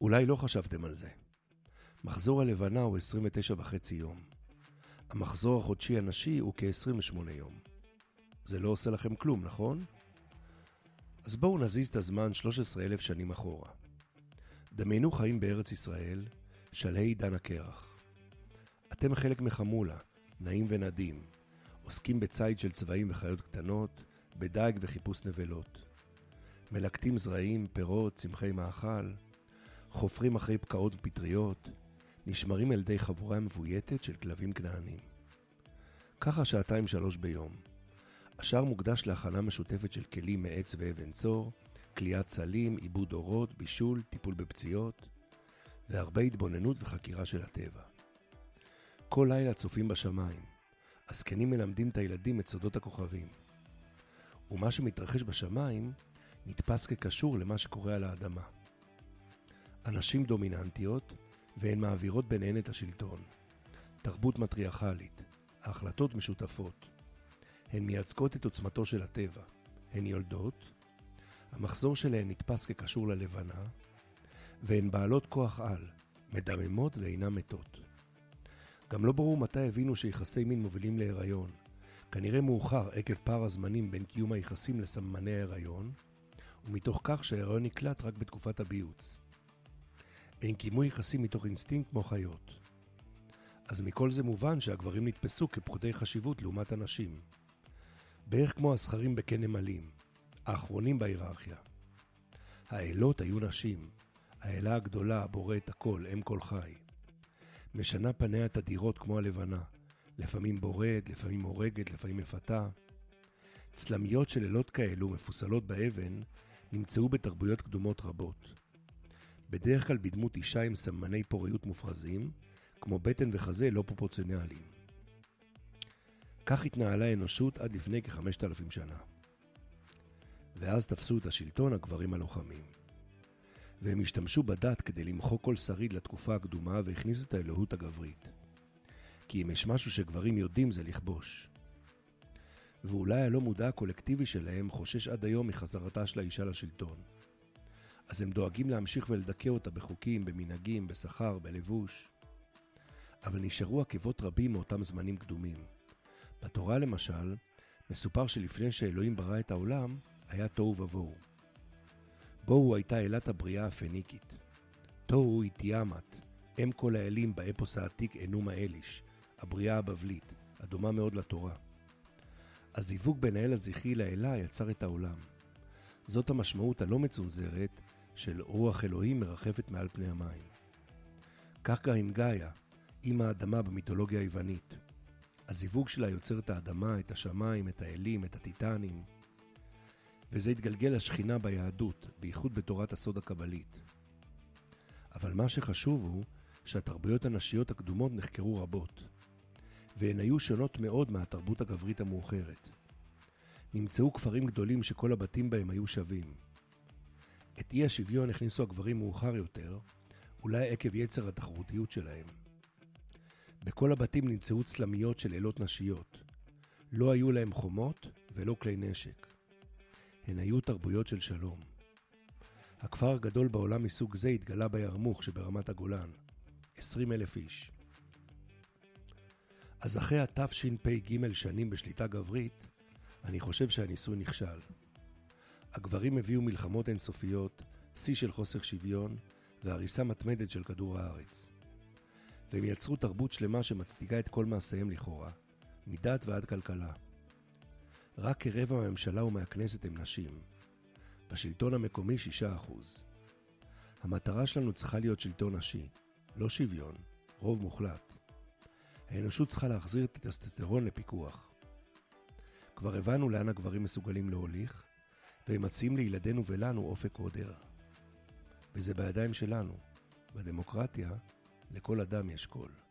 אולי לא חשבתם על זה. מחזור הלבנה הוא 29 וחצי יום. המחזור החודשי הנשי הוא כ-28 יום. זה לא עושה לכם כלום, נכון? אז בואו נזיז את הזמן 13,000 שנים אחורה. דמיינו חיים בארץ ישראל, שלהי עידן הקרח. אתם חלק מחמולה, נעים ונדים, עוסקים בציד של צבעים וחיות קטנות, בדייג וחיפוש נבלות. מלקטים זרעים, פירות, צמחי מאכל, חופרים אחרי פקעות ופטריות, נשמרים על ידי חבורה מבויתת של כלבים כנענים. ככה שעתיים שלוש ביום. השאר מוקדש להכנה משותפת של כלים מעץ ואבן צור, כליאת סלים, עיבוד אורות, בישול, טיפול בפציעות, והרבה התבוננות וחקירה של הטבע. כל לילה צופים בשמיים. הזקנים מלמדים את הילדים את סודות הכוכבים. ומה שמתרחש בשמיים נתפס כקשור למה שקורה על האדמה. הנשים דומיננטיות, והן מעבירות ביניהן את השלטון. תרבות מטריארכלית, ההחלטות משותפות. הן מייצגות את עוצמתו של הטבע. הן יולדות, המחזור שלהן נתפס כקשור ללבנה, והן בעלות כוח על, מדממות ואינן מתות. גם לא ברור מתי הבינו שיחסי מין מובילים להיריון. כנראה מאוחר עקב פער הזמנים בין קיום היחסים לסמני ההיריון, ומתוך כך שההיריון נקלט רק בתקופת הביוץ. הן קיימו יחסים מתוך אינסטינקט כמו חיות. אז מכל זה מובן שהגברים נתפסו כפחותי חשיבות לעומת הנשים. בערך כמו הזכרים בקן נמלים, האחרונים בהיררכיה. האלות היו נשים, האלה הגדולה הבוראת הכל, אם כל חי. משנה פניה תדירות כמו הלבנה, לפעמים בורד, לפעמים הורגת, לפעמים מפתה. צלמיות של אלות כאלו, מפוסלות באבן, נמצאו בתרבויות קדומות רבות. בדרך כלל בדמות אישה עם סמני פוריות מופרזים, כמו בטן וחזה לא פרופורציונליים. כך התנהלה האנושות עד לפני כחמשת אלפים שנה. ואז תפסו את השלטון הגברים הלוחמים. והם השתמשו בדת כדי למחוק כל שריד לתקופה הקדומה והכניסו את האלוהות הגברית. כי אם יש משהו שגברים יודעים זה לכבוש. ואולי הלא מודע הקולקטיבי שלהם חושש עד היום מחזרתה של האישה לשלטון. אז הם דואגים להמשיך ולדכא אותה בחוקים, במנהגים, בשכר, בלבוש. אבל נשארו עקבות רבים מאותם זמנים קדומים. בתורה למשל, מסופר שלפני שאלוהים ברא את העולם, היה תוהו ובוהו. בוהו הייתה אלת הבריאה הפניקית. תוהו היא תיאמת, אם כל האלים באפוס העתיק אנומה אליש, הבריאה הבבלית, הדומה מאוד לתורה. הזיווג בין האל הזכרי לאלה יצר את העולם. זאת המשמעות הלא מצונזרת של רוח אלוהים מרחפת מעל פני המים. כך גם עם גאיה, עם האדמה במיתולוגיה היוונית. הזיווג שלה יוצר את האדמה, את השמיים, את האלים, את הטיטנים. וזה התגלגל לשכינה ביהדות, בייחוד בתורת הסוד הקבלית. אבל מה שחשוב הוא שהתרבויות הנשיות הקדומות נחקרו רבות, והן היו שונות מאוד מהתרבות הגברית המאוחרת. נמצאו כפרים גדולים שכל הבתים בהם היו שווים. את אי השוויון הכניסו הגברים מאוחר יותר, אולי עקב יצר התחרותיות שלהם. בכל הבתים נמצאו צלמיות של אלות נשיות. לא היו להם חומות ולא כלי נשק. הן היו תרבויות של שלום. הכפר הגדול בעולם מסוג זה התגלה בירמוך שברמת הגולן. 20 אלף איש. אז אחרי התשפ"ג שנים בשליטה גברית, אני חושב שהניסוי נכשל. הגברים הביאו מלחמות אינסופיות, שיא של חוסר שוויון והריסה מתמדת של כדור הארץ. והם יצרו תרבות שלמה שמצדיקה את כל מעשיהם לכאורה, מדת ועד כלכלה. רק כרבע מהממשלה ומהכנסת הם נשים. בשלטון המקומי 6%. המטרה שלנו צריכה להיות שלטון נשי, לא שוויון, רוב מוחלט. האנושות צריכה להחזיר את הטסטסטרון לפיקוח. כבר הבנו לאן הגברים מסוגלים להוליך, והם מציעים לילדינו ולנו אופק עוד ערך. וזה בידיים שלנו. בדמוקרטיה, לכל אדם יש קול.